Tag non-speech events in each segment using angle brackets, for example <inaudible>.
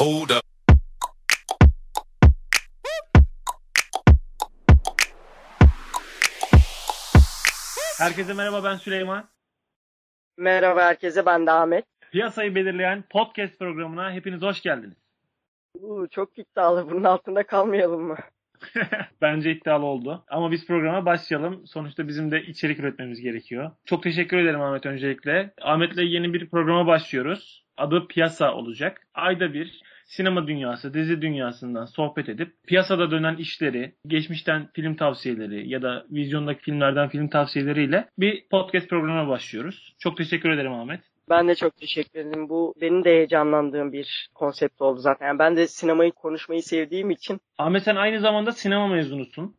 Hold up. Herkese merhaba ben Süleyman. Merhaba herkese ben de Ahmet. Piyasayı belirleyen podcast programına hepiniz hoş geldiniz. Uu, çok iddialı bunun altında kalmayalım mı? <laughs> Bence iddialı oldu. Ama biz programa başlayalım. Sonuçta bizim de içerik üretmemiz gerekiyor. Çok teşekkür ederim Ahmet öncelikle. Ahmet'le yeni bir programa başlıyoruz. Adı Piyasa olacak. Ayda bir sinema dünyası, dizi dünyasından sohbet edip piyasada dönen işleri, geçmişten film tavsiyeleri ya da vizyondaki filmlerden film tavsiyeleriyle bir podcast programına başlıyoruz. Çok teşekkür ederim Ahmet. Ben de çok teşekkür ederim. Bu benim de heyecanlandığım bir konsept oldu zaten. Yani ben de sinemayı konuşmayı sevdiğim için. Ahmet sen aynı zamanda sinema mezunusun.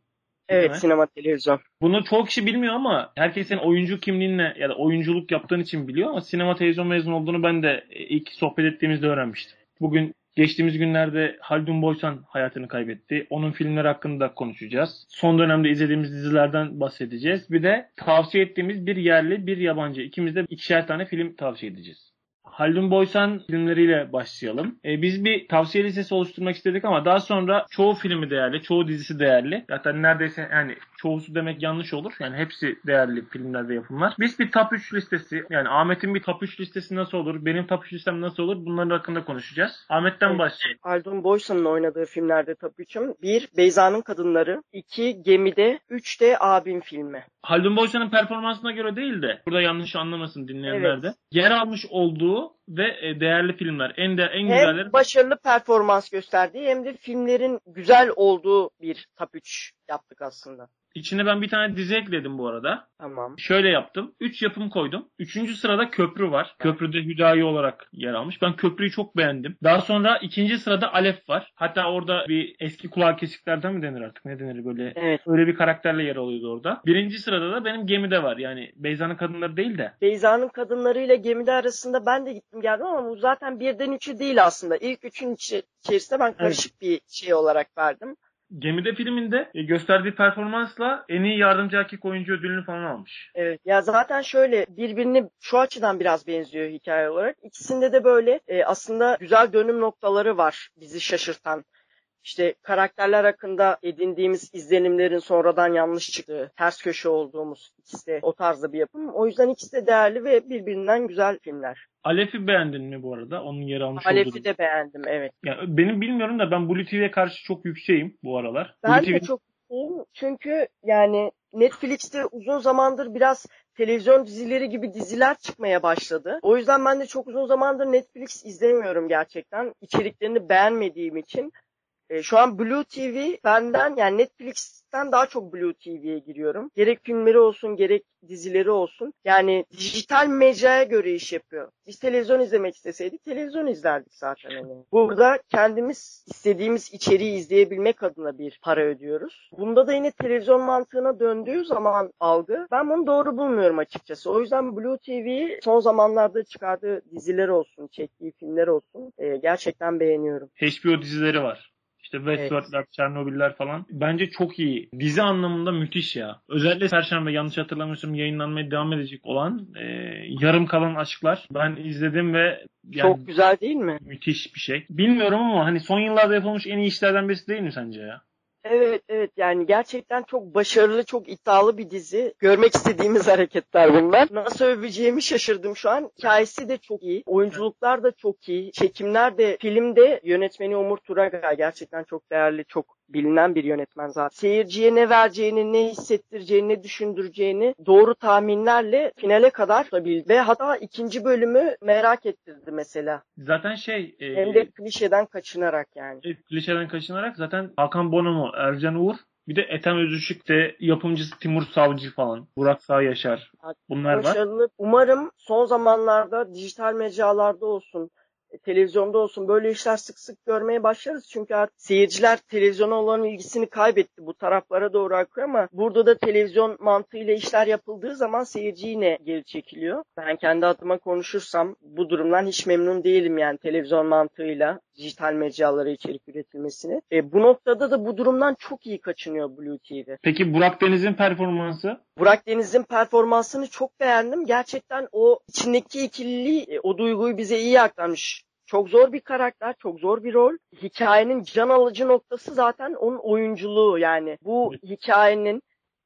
Evet mi? sinema televizyon. Bunu çok kişi bilmiyor ama herkes senin oyuncu kimliğinle ya da oyunculuk yaptığın için biliyor ama sinema televizyon mezunu olduğunu ben de ilk sohbet ettiğimizde öğrenmiştim. Bugün geçtiğimiz günlerde Haldun Boysan hayatını kaybetti. Onun filmleri hakkında konuşacağız. Son dönemde izlediğimiz dizilerden bahsedeceğiz. Bir de tavsiye ettiğimiz bir yerli bir yabancı. İkimiz de ikişer tane film tavsiye edeceğiz. Haldun Boysan filmleriyle başlayalım. Ee, biz bir tavsiye listesi oluşturmak istedik ama daha sonra çoğu filmi değerli, çoğu dizisi değerli. Zaten neredeyse yani çoğusu demek yanlış olur. Yani hepsi değerli filmler ve yapımlar. Biz bir top 3 listesi yani Ahmet'in bir top 3 listesi nasıl olur, benim top 3 listem nasıl olur bunların hakkında konuşacağız. Ahmet'ten Evet. başlayalım. Haldun Boyson'un oynadığı filmlerde tabii üçüm. Bir, Beyza'nın Kadınları. iki Gemide. Üç de Abim filmi. Haldun Boysan'ın performansına göre değil de burada yanlış anlamasın dinleyenler Evet. de. Yer almış olduğu ve e, değerli filmler. En de en güzelleri Hem başarılı performans gösterdiği hem de filmlerin güzel olduğu bir top 3 yaptık aslında. İçine ben bir tane dizi ekledim bu arada. Tamam. Şöyle yaptım. 3 yapım koydum. Üçüncü sırada Köprü var. Köprüde Hüdayi olarak yer almış. Ben Köprü'yü çok beğendim. Daha sonra ikinci sırada Alef var. Hatta orada bir eski kulağı kesiklerden mi denir artık? Ne denir böyle? Evet. Öyle bir karakterle yer alıyordu orada. Birinci sırada da benim gemide var. Yani Beyza'nın kadınları değil de. Beyza'nın kadınlarıyla gemide arasında ben de gittim geldim ama bu zaten birden üçü değil aslında. İlk üçün içi- içerisinde ben karışık bir şey olarak verdim. Gemide filminde e, gösterdiği performansla en iyi yardımcı erkek oyuncu ödülünü falan almış. Evet. Ya zaten şöyle birbirini şu açıdan biraz benziyor hikaye olarak. İkisinde de böyle e, aslında güzel dönüm noktaları var bizi şaşırtan. İşte karakterler hakkında edindiğimiz izlenimlerin sonradan yanlış çıktığı, ters köşe olduğumuz ikisi de o tarzda bir yapım. O yüzden ikisi de değerli ve birbirinden güzel filmler. Alef'i beğendin mi bu arada? Onun yer almış olduğu. Alef'i de beğendim evet. Yani benim bilmiyorum da ben Blue TV'ye karşı çok yükseğim bu aralar. Ben Blue de TV çok mutluyum. Çünkü yani Netflix'te uzun zamandır biraz televizyon dizileri gibi diziler çıkmaya başladı. O yüzden ben de çok uzun zamandır Netflix izlemiyorum gerçekten. İçeriklerini beğenmediğim için. E, şu an Blue TV benden yani Netflix'ten daha çok Blue TV'ye giriyorum. Gerek filmleri olsun gerek dizileri olsun. Yani dijital mecraya göre iş yapıyor. Biz televizyon izlemek isteseydik televizyon izlerdik zaten. Hani. Burada kendimiz istediğimiz içeriği izleyebilmek adına bir para ödüyoruz. Bunda da yine televizyon mantığına döndüğü zaman algı ben bunu doğru bulmuyorum açıkçası. O yüzden Blue TV'yi son zamanlarda çıkardığı diziler olsun, çektiği filmler olsun e, gerçekten beğeniyorum. HBO dizileri var. İşte Westworld'ler, Çernobyl'ler falan. Bence çok iyi. Dizi anlamında müthiş ya. Özellikle Perşembe yanlış hatırlamıyorsam yayınlanmaya devam edecek olan e, yarım kalan aşklar. Ben izledim ve yani Çok güzel değil mi? müthiş bir şey. Bilmiyorum ama hani son yıllarda yapılmış en iyi işlerden birisi değil mi sence ya? Evet evet yani gerçekten çok başarılı, çok iddialı bir dizi. Görmek istediğimiz <laughs> hareketler bunlar. Nasıl öveceğimi şaşırdım şu an. Hikayesi de çok iyi. Oyunculuklar da çok iyi. Çekimler de filmde yönetmeni Umur Turagay gerçekten çok değerli, çok bilinen bir yönetmen zaten. Seyirciye ne vereceğini, ne hissettireceğini, ne düşündüreceğini doğru tahminlerle finale kadar tutabildi. Ve hatta ikinci bölümü merak ettirdi mesela. Zaten şey e, Hem de klişeden kaçınarak yani. e, klişeden kaçınarak zaten Hakan Bonomo, Ercan Uğur bir de Ethem Özışık de yapımcısı Timur Savcı falan. Burak Sağ Yaşar. Bunlar var. Başarılı. Umarım son zamanlarda dijital mecralarda olsun, e, televizyonda olsun böyle işler sık sık görmeye başlarız. Çünkü artık seyirciler televizyona olan ilgisini kaybetti. Bu taraflara doğru akıyor ama burada da televizyon mantığıyla işler yapıldığı zaman seyirci yine geri çekiliyor. Ben kendi adıma konuşursam bu durumdan hiç memnun değilim yani televizyon mantığıyla dijital mecralara içerik üretilmesini. E, bu noktada da bu durumdan çok iyi kaçınıyor Blue TV. Peki Burak Deniz'in performansı? Burak Deniz'in performansını çok beğendim. Gerçekten o içindeki ikililiği, e, o duyguyu bize iyi aktarmış. Çok zor bir karakter, çok zor bir rol. Hikayenin can alıcı noktası zaten onun oyunculuğu yani. Bu hikayenin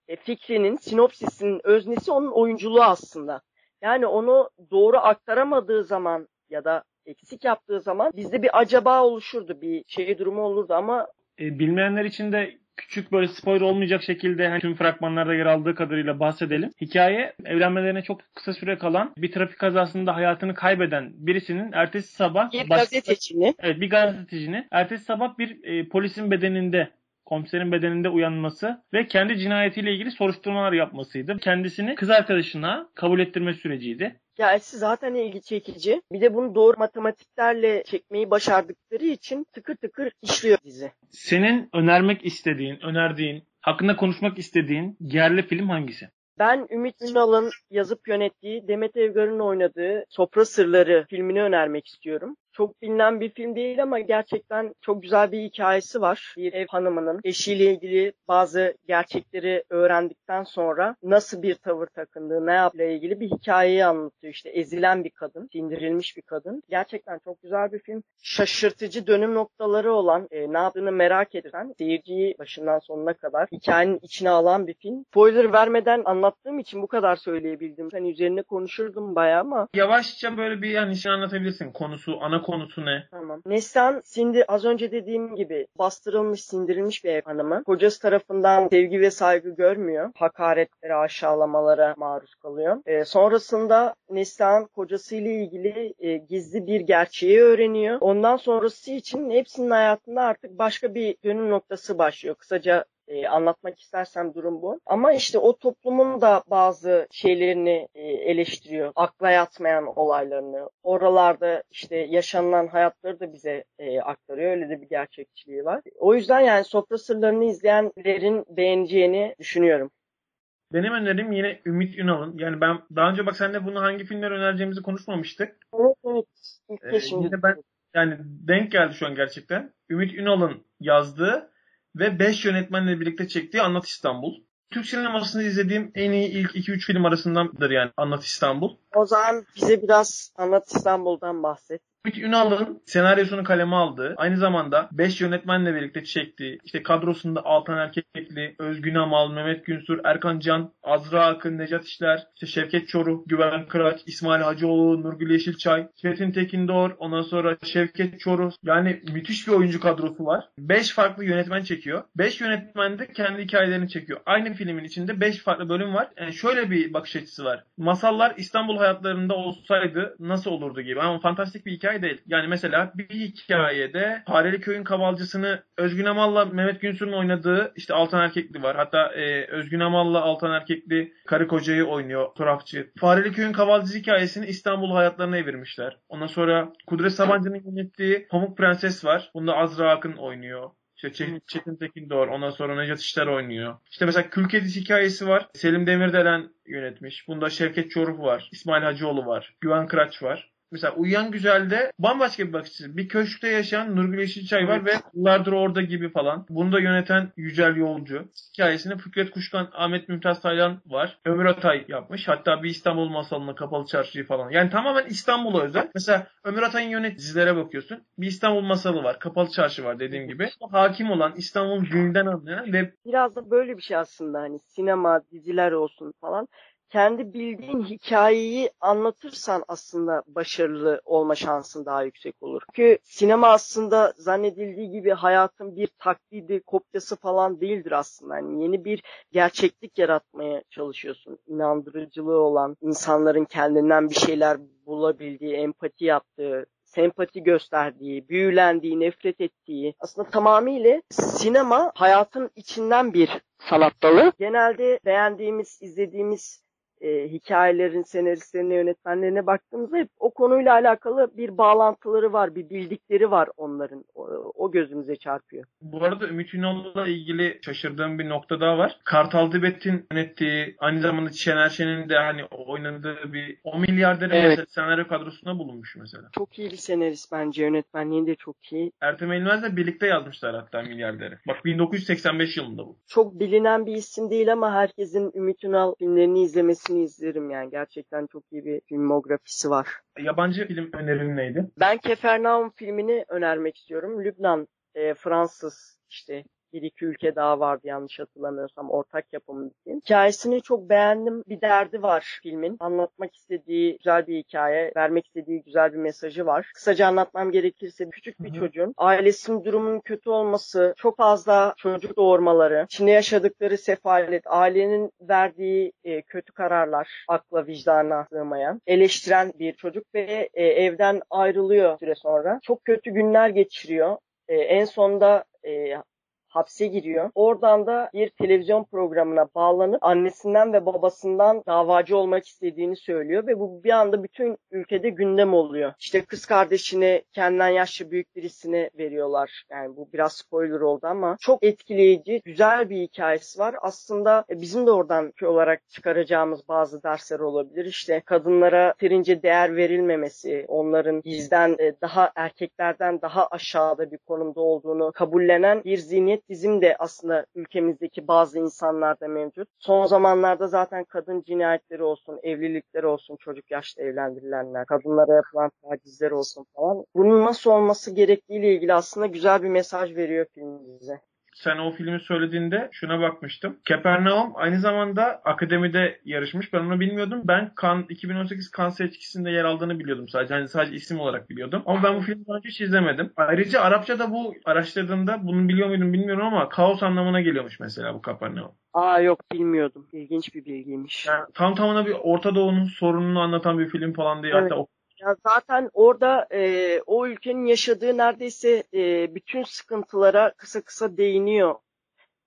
e, fikrinin, sinopsisinin öznesi onun oyunculuğu aslında. Yani onu doğru aktaramadığı zaman ya da eksik yaptığı zaman bizde bir acaba oluşurdu, bir şey durumu olurdu ama E, bilmeyenler için de küçük böyle spoiler olmayacak şekilde hani tüm fragmanlarda yer aldığı kadarıyla bahsedelim. Hikaye evlenmelerine çok kısa süre kalan bir trafik kazasında hayatını kaybeden birisinin ertesi sabah bir baş- gazetecinin Evet bir gazetecinin ertesi sabah bir e, polisin bedeninde komiserin bedeninde uyanması ve kendi cinayetiyle ilgili soruşturmalar yapmasıydı. Kendisini kız arkadaşına kabul ettirme süreciydi. hikayesi zaten ilgi çekici. Bir de bunu doğru matematiklerle çekmeyi başardıkları için tıkır tıkır işliyor dizi. Senin önermek istediğin, önerdiğin, hakkında konuşmak istediğin yerli film hangisi? Ben Ümit Ünal'ın yazıp yönettiği, Demet Evgar'ın oynadığı Sofra Sırları filmini önermek istiyorum. Çok bilinen bir film değil ama gerçekten çok güzel bir hikayesi var. Bir ev hanımının eşiyle ilgili bazı gerçekleri öğrendikten sonra nasıl bir tavır takındığı, ne yaptığı ilgili bir hikayeyi anlatıyor. İşte ezilen bir kadın, sindirilmiş bir kadın. Gerçekten çok güzel bir film. Şaşırtıcı dönüm noktaları olan, e, ne yaptığını merak eden, seyirciyi başından sonuna kadar hikayenin içine alan bir film. Spoiler vermeden anlattığım için bu kadar söyleyebildim. Hani üzerine konuşurdum bayağı ama Yavaşça böyle bir yani şey anlatabilirsin. Konusu, ana konusu ne? Tamam. Neslihan Sindi az önce dediğim gibi bastırılmış, sindirilmiş bir ev hanımı. Kocası tarafından sevgi ve saygı görmüyor. Hakaretlere, aşağılamalara maruz kalıyor. Ee, sonrasında Neslihan kocasıyla ilgili e, gizli bir gerçeği öğreniyor. Ondan sonrası için hepsinin hayatında artık başka bir dönüm noktası başlıyor. Kısaca e, anlatmak istersem durum bu. Ama işte o toplumun da bazı şeylerini e, eleştiriyor. Akla yatmayan olaylarını. Oralarda işte yaşanılan hayatları da bize e, aktarıyor. Öyle de bir gerçekçiliği var. O yüzden yani sofra sırlarını izleyenlerin beğeneceğini düşünüyorum. Benim önerim yine Ümit Ünal'ın. Yani ben daha önce bak seninle bunu hangi filmler önereceğimizi konuşmamıştık. Evet evet. İlk Ee, yine ben yani denk geldi şu an gerçekten. Ümit Ünal'ın yazdığı ve 5 yönetmenle birlikte çektiği Anlat İstanbul. Türk sinemasını izlediğim en iyi ilk 2-3 film arasındandır yani Anlat İstanbul. O zaman bize biraz Anlat İstanbul'dan bahset. Ümit Ünal'ın senaryosunu kaleme aldığı, aynı zamanda 5 yönetmenle birlikte çektiği, işte kadrosunda Altan Erkekli, Özgün Amal, Mehmet Günsür, Erkan Can, Azra Akın, Necat İşler, işte Şevket Çoruh, Güven Kıraç, İsmail Hacıoğlu, Nurgül Yeşilçay, Çetin Tekindor, ondan sonra Şevket Çoruh. Yani müthiş bir oyuncu kadrosu var. 5 farklı yönetmen çekiyor. 5 yönetmen de kendi hikayelerini çekiyor. Aynı filmin içinde 5 farklı bölüm var. Yani şöyle bir bakış açısı var. Masallar İstanbul hayatlarında olsaydı nasıl olurdu gibi. Ama fantastik bir hikaye değil. Yani mesela bir hikayede Fareli Köy'ün kavalcısını Özgün Amal'la Mehmet Günsür'ün oynadığı işte Altan Erkekli var. Hatta e, Özgün Amal'la Altan Erkekli karı kocayı oynuyor. Turafçı. Fareli Köy'ün kavalcısı hikayesini İstanbul hayatlarına evirmişler. Ondan sonra Kudret Sabancı'nın yönettiği Pamuk Prenses var. Bunda Azra Akın oynuyor. İşte Çe- Çetin Tekindor, ondan sonra Necat İşler oynuyor. İşte mesela Kül Kedisi hikayesi var. Selim Demirdelen yönetmiş. Bunda Şevket Çoruh var. İsmail Hacıoğlu var. Güven Kıraç var. Mesela Uyuyan Güzel'de bambaşka bir bakış açısı. Bir köşkte yaşayan Nurgül Yeşilçay var ve yıllardır orada gibi falan. Bunu da yöneten Yücel Yolcu. Hikayesini Fikret Kuşkan, Ahmet Mümtaz Taylan var. Ömür Atay yapmış. Hatta bir İstanbul masalını, Kapalı Çarşı'yı falan. Yani tamamen İstanbul'a özel. Mesela Ömür Atay'ın yönet dizilere bakıyorsun. Bir İstanbul masalı var. Kapalı Çarşı var dediğim gibi. Hakim olan İstanbul'un gününden anlayan ve Biraz da böyle bir şey aslında hani sinema, diziler olsun falan. Kendi bildiğin hikayeyi anlatırsan aslında başarılı olma şansın daha yüksek olur. Çünkü sinema aslında zannedildiği gibi hayatın bir taklidi, kopyası falan değildir aslında. Yani yeni bir gerçeklik yaratmaya çalışıyorsun. İnandırıcılığı olan, insanların kendinden bir şeyler bulabildiği, empati yaptığı, sempati gösterdiği, büyülendiği, nefret ettiği aslında tamamıyla sinema hayatın içinden bir sanat dalı. Genelde beğendiğimiz, izlediğimiz e, hikayelerin senaristlerine, yönetmenlerine baktığımızda hep o konuyla alakalı bir bağlantıları var, bir bildikleri var onların. O, o gözümüze çarpıyor. Bu arada Ümit Ünal'la ilgili şaşırdığım bir nokta daha var. Kartal Dibet'in yönettiği, aynı zamanda Şener Şen'in de hani oynadığı bir o milyarderin Evet. senaryo kadrosunda bulunmuş mesela. Çok iyi bir senarist bence, yönetmenliği de çok iyi. Ertem Elmez'le birlikte yazmışlar hatta milyarderi. Bak 1985 yılında bu. Çok bilinen bir isim değil ama herkesin Ümit Ünal filmlerini izlemesini hepsini izlerim yani. Gerçekten çok iyi bir filmografisi var. Yabancı film önerin neydi? Ben Kefernaum filmini önermek istiyorum. Lübnan, e, Fransız işte bir iki ülke daha vardı yanlış hatırlamıyorsam ortak yapımı film. Hikayesini çok beğendim. Bir derdi var filmin. Anlatmak istediği güzel bir hikaye, vermek istediği güzel bir mesajı var. Kısaca anlatmam gerekirse küçük bir çocuğun ailesinin durumunun kötü olması, çok fazla çocuk doğurmaları, içinde yaşadıkları sefalet, ailenin verdiği e, kötü kararlar, akla vicdana sığmayan, eleştiren bir çocuk ve e, evden ayrılıyor süre sonra. Çok kötü günler geçiriyor. E, en sonunda e, hapse giriyor. Oradan da bir televizyon programına bağlanıp annesinden ve babasından davacı olmak istediğini söylüyor ve bu bir anda bütün ülkede gündem oluyor. İşte kız kardeşini kendinden yaşlı büyük birisine veriyorlar. Yani bu biraz spoiler oldu ama çok etkileyici, güzel bir hikayesi var. Aslında e, bizim de oradan köy olarak çıkaracağımız bazı dersler olabilir. İşte kadınlara yeterince değer verilmemesi, onların bizden e, daha erkeklerden daha aşağıda bir konumda olduğunu kabullenen bir zihniyet bizim de aslında ülkemizdeki bazı insanlarda mevcut. Son zamanlarda zaten kadın cinayetleri olsun, evlilikleri olsun, çocuk yaşta evlendirilenler, kadınlara yapılan tacizler olsun falan. Bunun nasıl olması gerektiğiyle ilgili aslında güzel bir mesaj veriyor film bize. Sen o filmi söylediğinde şuna bakmıştım. Capernaum aynı zamanda akademide yarışmış. Ben onu bilmiyordum. Ben kan 2018 kan seçkisinde yer aldığını biliyordum sadece. Hani sadece isim olarak biliyordum. Ama ben bu filmi daha önce hiç izlemedim. Ayrıca Arapçada bu araştırdığımda bunu biliyor muydum bilmiyorum ama kaos anlamına geliyormuş mesela bu Capernaum. Aa yok bilmiyordum. İlginç bir bilgiymiş. Yani tam tamına bir Orta Doğu'nun sorununu anlatan bir film falan diye Evet. hatta Ya zaten orada e, o ülkenin yaşadığı neredeyse e, bütün sıkıntılara kısa kısa değiniyor.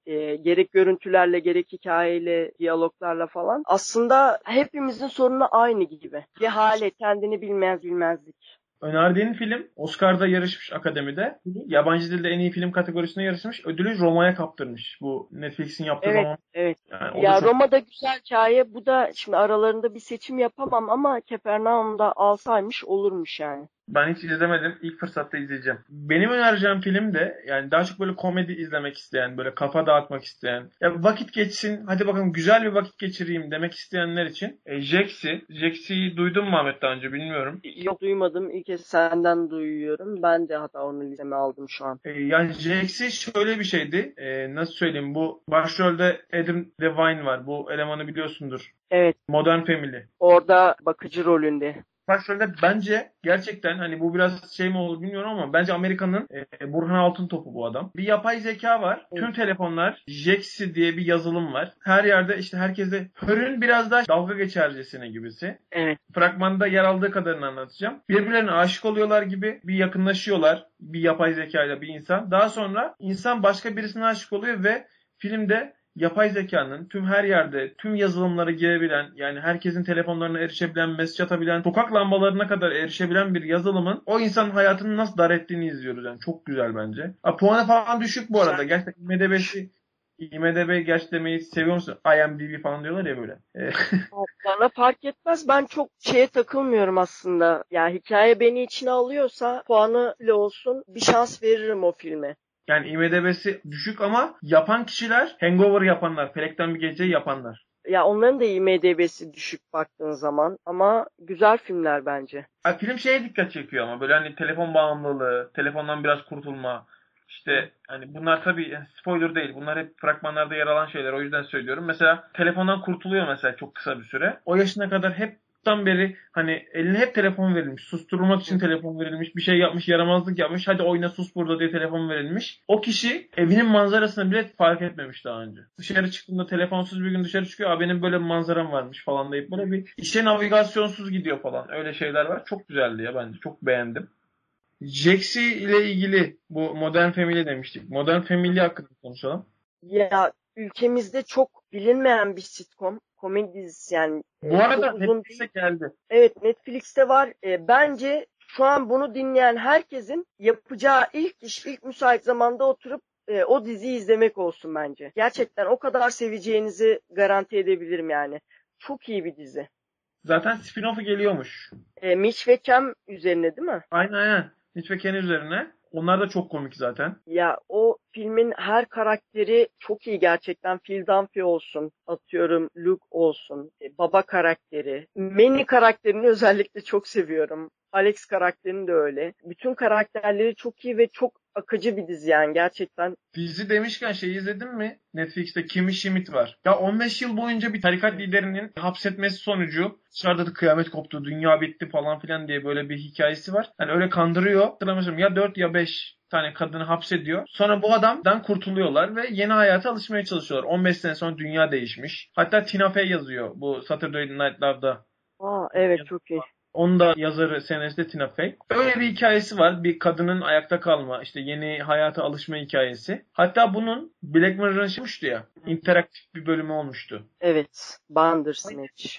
E, gerek görüntülerle, gerek hikayeyle, diyaloglarla falan. Aslında hepimizin sorunu aynı gibi. Cehalet, kendini bilmez bilmezlik. önerdiğin film Oscar'da yarışmış akademide. Yabancı dilde en iyi film kategorisine yarışmış. Ödülü Roma'ya kaptırmış. Bu Netflix'in yaptığı Evet, roman. evet. Yani Ya çok- Roma'da güzel hikaye. Bu da şimdi aralarında bir seçim yapamam ama Kepernaum'da alsaymış olurmuş yani. Ben hiç izlemedim. İlk fırsatta izleyeceğim. Benim önereceğim film de yani daha çok böyle komedi izlemek isteyen, böyle kafa dağıtmak isteyen, ya vakit geçsin, hadi bakalım güzel bir vakit geçireyim demek isteyenler için e, Jax'i. Jax'i duydun mu Ahmet daha önce bilmiyorum. Yok duymadım. İlk kez senden duyuyorum. Ben de hatta onu listeme aldım şu an. E, yani Jax'i şöyle bir şeydi. E, nasıl söyleyeyim bu başrolde Adam Devine var. Bu elemanı biliyorsundur. Evet. Modern Family. Orada bakıcı rolünde. Başrolde bence gerçekten hani bu biraz şey mi olur bilmiyorum ama bence Amerika'nın e, Burhan Altıntop'u bu adam. Bir yapay zeka var. Tüm telefonlar Jexi diye bir yazılım var. Her yerde işte herkese Hör'ün biraz daha dalga geçercesine gibisi. Evet. Fragmanda yer aldığı kadarını anlatacağım. Birbirlerine aşık oluyorlar gibi bir yakınlaşıyorlar. Bir yapay zekayla bir insan. Daha sonra insan başka birisine aşık oluyor ve filmde yapay zekanın tüm her yerde tüm yazılımlara girebilen yani herkesin telefonlarına erişebilen, mesaj atabilen, sokak lambalarına kadar erişebilen bir yazılımın o insanın hayatını nasıl dar ettiğini izliyoruz. Yani çok güzel bence. Ha, puanı falan düşük bu arada. Gerçekten IMDB'si IMDB gerçi demeyi seviyor musun? IMDb falan diyorlar ya böyle. E, <laughs> Bana fark etmez. Ben çok şeye takılmıyorum aslında. Yani hikaye beni içine alıyorsa puanı bile olsun bir şans veririm o filme. Yani IMDB'si düşük ama yapan kişiler Hangover yapanlar, Felekten bir gece yapanlar. Ya onların da IMDb'si düşük baktığın zaman ama güzel filmler bence. Ha, film şeye dikkat çekiyor ama böyle hani telefon bağımlılığı, telefondan biraz kurtulma. İşte hani bunlar tabii spoiler değil. Bunlar hep fragmanlarda yer alan şeyler. O yüzden söylüyorum. Mesela telefondan kurtuluyor mesela çok kısa bir süre. O yaşına kadar hep çocuktan beri hani eline hep telefon verilmiş. Susturmak için telefon verilmiş. Bir şey yapmış, yaramazlık yapmış. Hadi oyna sus burada diye telefon verilmiş. O kişi evinin manzarasını bile fark etmemiş daha önce. Dışarı çıktığında telefonsuz bir gün dışarı çıkıyor. Aa benim böyle bir manzaram varmış falan deyip böyle bir işe navigasyonsuz gidiyor falan. Öyle şeyler var. Çok güzeldi ya bence. Çok beğendim. Jaxi ile ilgili bu Modern Family demiştik. Modern Family hakkında konuşalım. Ya ülkemizde çok bilinmeyen bir sitcom. Komedi dizisi yani. Bu Ee, arada çok uzun Netflix'e geldi. Evet Netflix'te var. Ee, bence şu an bunu dinleyen herkesin yapacağı ilk iş, ilk müsait zamanda oturup e, o diziyi izlemek olsun bence. Gerçekten o kadar seveceğinizi garanti edebilirim yani. Çok iyi bir dizi. Zaten spin-off'u geliyormuş. E, Mitch ve Cam üzerine değil mi? Aynen aynen. Mitch ve Ken üzerine. Onlar da çok komik zaten. Ya o filmin her karakteri çok iyi gerçekten. Phil Dunphy olsun, atıyorum Luke olsun, e, baba karakteri. Manny karakterini özellikle çok seviyorum. Alex karakterini de öyle. Bütün karakterleri çok iyi ve çok akıcı bir dizi yani gerçekten. Dizi demişken şey izledin mi? Netflix'te Kimmy Schmidt var. Ya 15 yıl boyunca bir tarikat liderinin hapsetmesi sonucu dışarıda da kıyamet koptu, dünya bitti falan filan diye böyle bir hikayesi var. Yani öyle kandırıyor. Hatırlamıyorum ya 4 ya 5 tane kadını hapsediyor. Sonra bu adamdan kurtuluyorlar ve yeni hayata alışmaya çalışıyorlar. 15 sene sonra dünya değişmiş. Hatta Tina Fey yazıyor bu Saturday Night Live'da. Aa evet çok iyi. Onun da yazarı senaryosu de Tina Fey. Öyle bir hikayesi var. Bir kadının ayakta kalma, işte yeni hayata alışma hikayesi. Hatta bunun Black Mirror'ın çıkmıştı ya. interaktif bir bölümü olmuştu. Evet. Bandersnatch.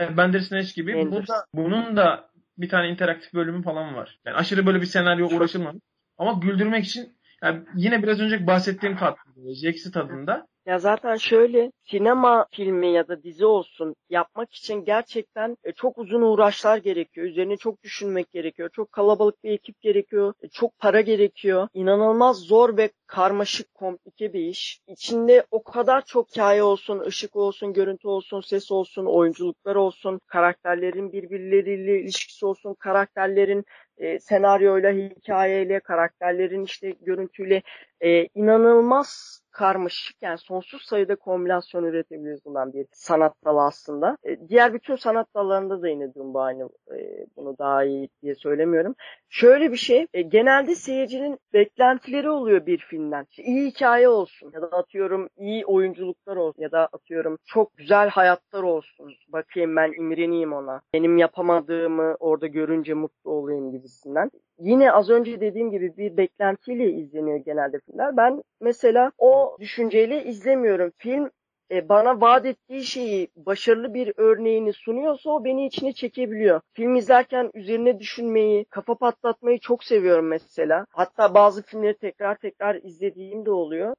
Yani Bandersnatch gibi. Bu Bandersnatch. da, bunun da bir tane interaktif bölümü falan var. Yani aşırı böyle bir senaryo uğraşılmamış. Ama güldürmek için yani yine biraz önce bahsettiğim tatlında, Jax'i tadında. Ya zaten şöyle sinema filmi ya da dizi olsun yapmak için gerçekten e, çok uzun uğraşlar gerekiyor. Üzerine çok düşünmek gerekiyor. Çok kalabalık bir ekip gerekiyor. e, Çok para gerekiyor. İnanılmaz zor ve karmaşık, komplike bir iş. İçinde o kadar çok hikaye olsun, ışık olsun, görüntü olsun, ses olsun, oyunculuklar olsun, karakterlerin birbirleriyle ilişkisi olsun, karakterlerin e, senaryoyla, hikayeyle, karakterlerin işte görüntüyle e, inanılmaz karmaşık yani sonsuz sayıda kombinasyon üretebiliriz bundan bir sanat dalı aslında. E, diğer bütün sanat dallarında da yine durum bu aynı. E, bunu daha iyi diye söylemiyorum. Şöyle bir şey, e, genelde seyircinin beklentileri oluyor bir filmden. İşte iyi hikaye olsun ya da atıyorum iyi oyunculuklar olsun ya da atıyorum çok güzel hayatlar olsun. Bakayım ben imreneyim ona. Benim yapamadığımı orada görünce mutlu olayım gibisinden. Yine az önce dediğim gibi bir beklentiyle izleniyor genelde filmler. Ben mesela o düşünceyle izlemiyorum. Film e, bana vaat ettiği şeyi başarılı bir örneğini sunuyorsa o beni içine çekebiliyor. Film izlerken üzerine düşünmeyi, kafa patlatmayı çok seviyorum mesela. Hatta bazı filmleri tekrar tekrar izlediğim de oluyor.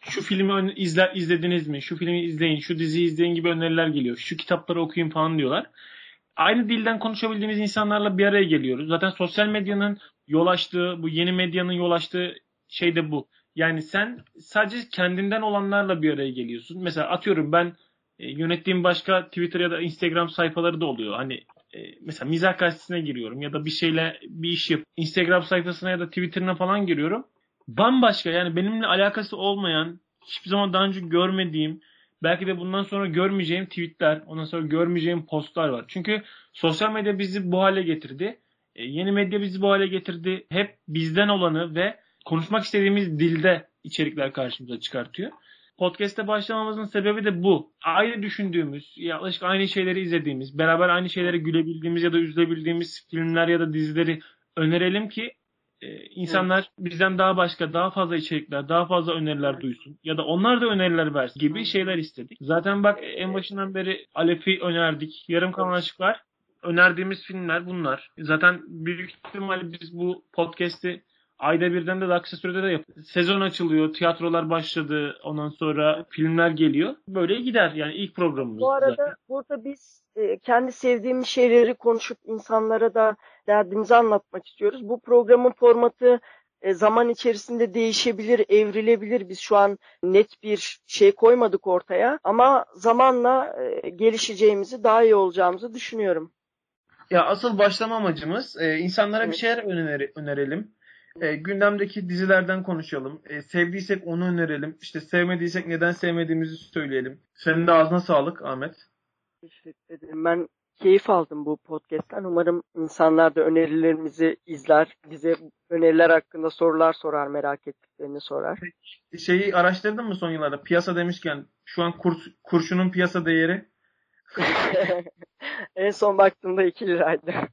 Şu filmi ön- izle, izlediniz mi? Şu filmi izleyin, şu diziyi izleyin gibi öneriler geliyor. Şu kitapları okuyun falan diyorlar. Aynı dilden konuşabildiğimiz insanlarla bir araya geliyoruz. Zaten sosyal medyanın yol açtığı, bu yeni medyanın yol açtığı şey de bu. Yani sen sadece kendinden olanlarla bir araya geliyorsun. Mesela atıyorum ben e, yönettiğim başka Twitter ya da Instagram sayfaları da oluyor. Hani e, mesela mizah gazetesine giriyorum ya da bir şeyle bir iş yap. Instagram sayfasına ya da Twitter'ına falan giriyorum. Bambaşka yani benimle alakası olmayan, hiçbir zaman daha önce görmediğim, belki de bundan sonra görmeyeceğim tweetler, ondan sonra görmeyeceğim postlar var. Çünkü sosyal medya bizi bu hale getirdi. E, yeni medya bizi bu hale getirdi. Hep bizden olanı ve konuşmak istediğimiz dilde içerikler karşımıza çıkartıyor. Podcast'te başlamamızın sebebi de bu. Aynı düşündüğümüz, yaklaşık aynı şeyleri izlediğimiz, beraber aynı şeylere gülebildiğimiz ya da üzülebildiğimiz filmler ya da dizileri önerelim ki e, insanlar bizden daha başka, daha fazla içerikler, daha fazla öneriler duysun. Ya da onlar da öneriler versin gibi şeyler istedik. Zaten bak en başından beri Alep'i önerdik. Yarım kalan aşklar. Önerdiğimiz filmler bunlar. Zaten büyük ihtimalle biz bu podcast'i ayda birden de kısa sürede de yapıyoruz. Sezon açılıyor, tiyatrolar başladı, ondan sonra filmler geliyor. Böyle gider yani ilk programımız. Bu arada zaten. burada biz e, kendi sevdiğimiz şeyleri konuşup insanlara da derdimizi anlatmak istiyoruz. Bu programın formatı e, zaman içerisinde değişebilir, evrilebilir. Biz şu an net bir şey koymadık ortaya ama zamanla e, gelişeceğimizi, daha iyi olacağımızı düşünüyorum. Ya asıl başlama amacımız e, insanlara bir Evet. şeyler öneri- önerelim. E, gündemdeki dizilerden konuşalım. E, sevdiysek onu önerelim. İşte sevmediysek neden sevmediğimizi söyleyelim. Senin de ağzına sağlık Ahmet. Teşekkür ederim. Ben keyif aldım bu podcast'ten. Umarım insanlar da önerilerimizi izler, bize öneriler hakkında sorular sorar, merak ettiklerini sorar. Şeyi araştırdın mı son yıllarda? Piyasa demişken şu an kurs, kurşunun piyasa değeri <laughs> en son baktığımda 2 liraydı. <laughs>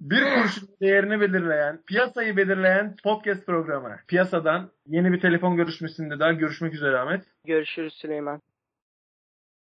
bir kurşun değerini belirleyen, piyasayı belirleyen podcast programı. Piyasadan yeni bir telefon görüşmesinde daha görüşmek üzere Ahmet. Görüşürüz Süleyman.